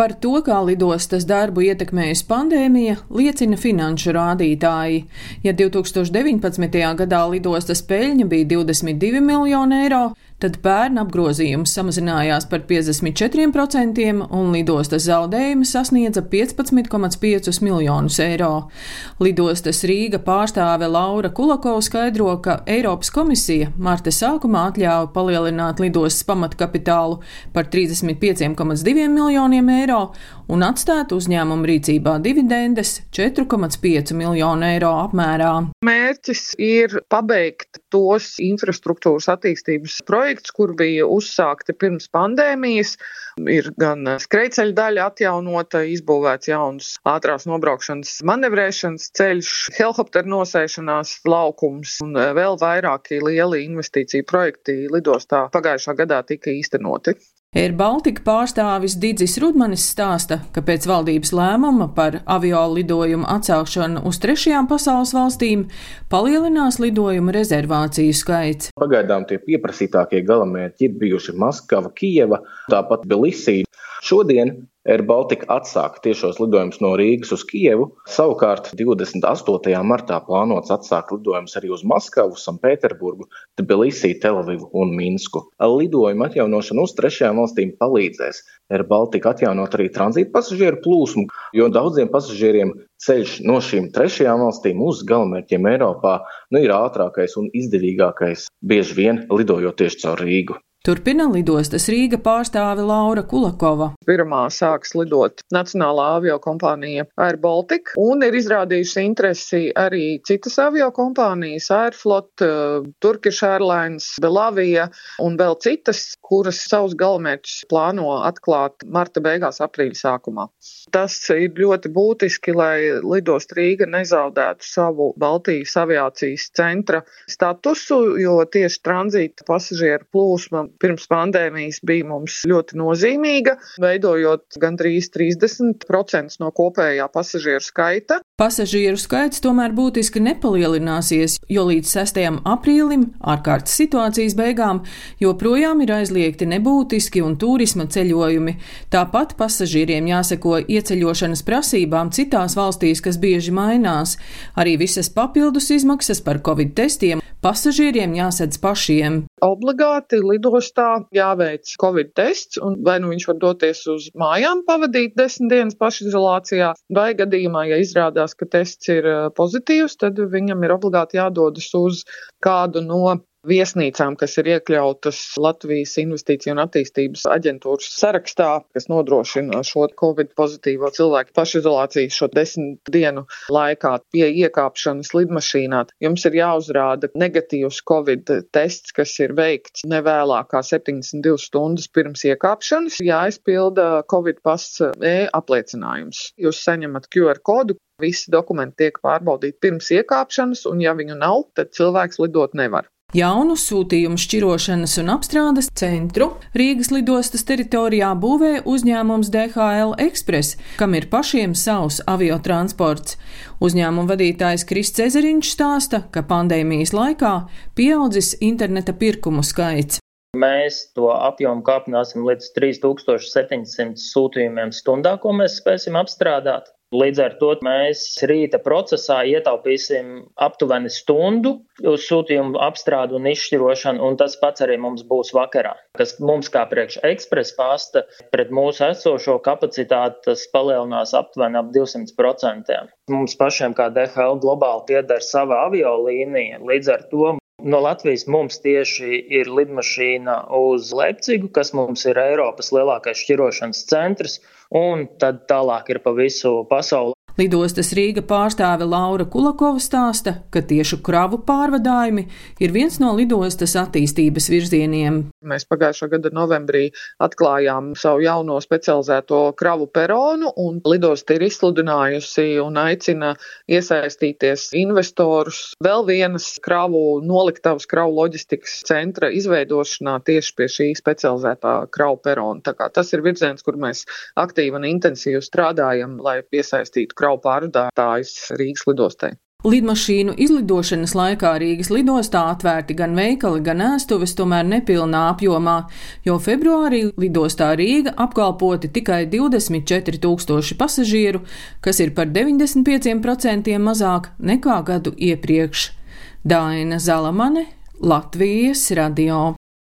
Par to, kā lidostas darbu ietekmējusi pandēmija, liecina finanšu rādītāji. Ja 2019. gadā lidostas peļņa bija 22 miljoni eiro, tad pērn apgrozījums samazinājās par 54% un lidostas zaudējumi sasniedza 15,5 miljonus eiro. Lidostas Rīga pārstāve Laura Kulakova skaidro, ka Eiropas komisija marta sākumā atļāva palielināt lidostas pamatkapitālu par 35,2 miljoniem eiro eiro un atstāt uzņēmumu rīcībā dividendes 4,5 miljonu eiro apmērā. Mērķis ir pabeigt tos infrastruktūras attīstības projektus, kur bija uzsākti pirms pandēmijas. Ir gan skrejceļa daļa atjaunota, izbūvēts jauns ātrās nobraukšanas manevrēšanas ceļš, helikopteru nosēšanās laukums un vēl vairāki lieli investīciju projekti lidostā pagājušā gadā tika īstenoti. Air Baltica pārstāvis Digis Rudmanis stāsta, ka pēc valdības lēmuma par avio lidojumu atcelšanu uz trešajām pasaules valstīm palielinās lidojumu rezervāciju skaits. Pagaidām tie pieprasītākie galamērķi ir bijuši Maskava, Kijeva, tāpat Belisī. Šodien Air Baltica atsāka tiešos lidojumus no Rīgas uz Kijevu. Savukārt 28. martā plānots atsākt lidojumus arī uz Maskavu, Sanpēterburgu, Tbilisī, Telavivu un Minsku. Lidojuma atjaunošana uz trešajām valstīm palīdzēs Air Baltica atjaunot arī tranzīta pasažieru plūsmu, jo daudziem pasažieriem ceļš no šīm trešajām valstīm uz galamērķiem Eiropā nu, ir ātrākais un izdevīgākais, bieži vien lidojot tieši caur Rīgu. Turpina lidostas Rīga pārstāve Laura Kulakova. Pirmā sāks lidot Nacionālā avio kompānija Air Baltica un ir izrādījusi interesi arī citas avio kompānijas Airflot, eh, Turkish Airlines, Belavija un vēl citas, kuras savus galamērķus plāno atklāt marta beigās, aprīļa sākumā. Tas ir ļoti būtiski, lai lidost Rīga nezaudētu savu Baltijas aviācijas centra statusu, jo tieši tranzīta pasažieru plūsma pirms pandēmijas bija mums ļoti nozīmīga, veidojot gandrīz 30% no kopējā pasažieru skaita. Pasažieru skaits tomēr būtiski nepalielināsies, jo līdz 6. aprīlim, ārkārtas situācijas beigām, joprojām ir aizliegti nebūtiski un turisma ceļojumi. Tāpat pasažieriem jāseko ieceļošanas prasībām citās valstīs, kas bieži mainās. Arī visas papildus izmaksas par covid testiem pasažieriem jāsedz pašiem. Obligāti lidostā jāveic covid tests, un vai nu viņš var doties uz mājām pavadīt desmit dienas pašizolācijā, vai gadījumā, ja izrādās, ka tests ir eh, pozitīvs, tad viņam ir obligāti jādodas uz kādu no viesnīcām, kas ir iekļautas Latvijas Investīciju un attīstības aģentūras sarakstā, kas nodrošina šo covid pozitīvo cilvēku pašizolāciju šo desmit dienu laikā pie iekāpšanas lidmašīnā. Jums ir jāuzrāda negatīvs covid tests, kas ir veikts nevēlākā 72 stundas pirms iekāpšanas, jāizpilda covid pass e-apliecinājums. Jūs saņemat QR kodu, Visi dokumenti tiek pārbaudīti pirms iekāpšanas, un ja viņu nav, tad cilvēks lidot nevar. Jaunu sūtījumu šķirošanas un apstrādes centru Rīgas lidostas teritorijā būvē uzņēmums DHL Express, kam ir pašiem savs aviotransports. Uzņēmuma vadītājs Krists Ezeriņš stāsta, ka pandēmijas laikā pieaudzis interneta pirkumu skaits. Mēs to apjomu kāpināsim līdz 3700 sūtījumiem stundā, ko mēs spēsim apstrādāt. Līdz ar to mēs rīta procesā ietaupīsim aptuveni stundu uz sūtījumu apstrādu un izšķirošanu, un tas pats arī mums būs vakarā, kas mums kā priekš ekspresa pasta pret mūsu esošo kapacitāti tas palielinās aptuveni ap 200%. Mums pašiem kā DHL globāli pieder sava aviolīnija, līdz ar to No Latvijas mums tieši ir lidmašīna uz Leipzigu, kas mums ir Eiropas lielākais šķirošanas centrs, un tad tālāk ir pa visu pasauli. Lidostas Rīga pārstāve Laura Kulakova stāsta, ka tieši kravu pārvadājumi ir viens no lidostas attīstības virzieniem. Mēs pagājušā gada novembrī atklājām savu jauno specializēto kravu peronu, un lidosta ir izsludinājusi un aicina iesaistīties investorus vēl vienas kravu noliktavas kravu loģistikas centra izveidošanā tieši pie šī specializētā kravu perona. Tas ir virziens, kur mēs aktīvi un intensīvi strādājam, lai piesaistītu kravu kravu pārvadātājs Rīgas lidostai. Lidmašīnu izlidošanas laikā Rīgas lidostā atvērti gan veikali, gan ēstuves, tomēr nepilnā apjomā, jo februārī lidostā Rīga apkalpoti tikai 24 tūkstoši pasažieru, kas ir par 95% mazāk nekā gadu iepriekš. Daina Zalamane, Latvijas radio.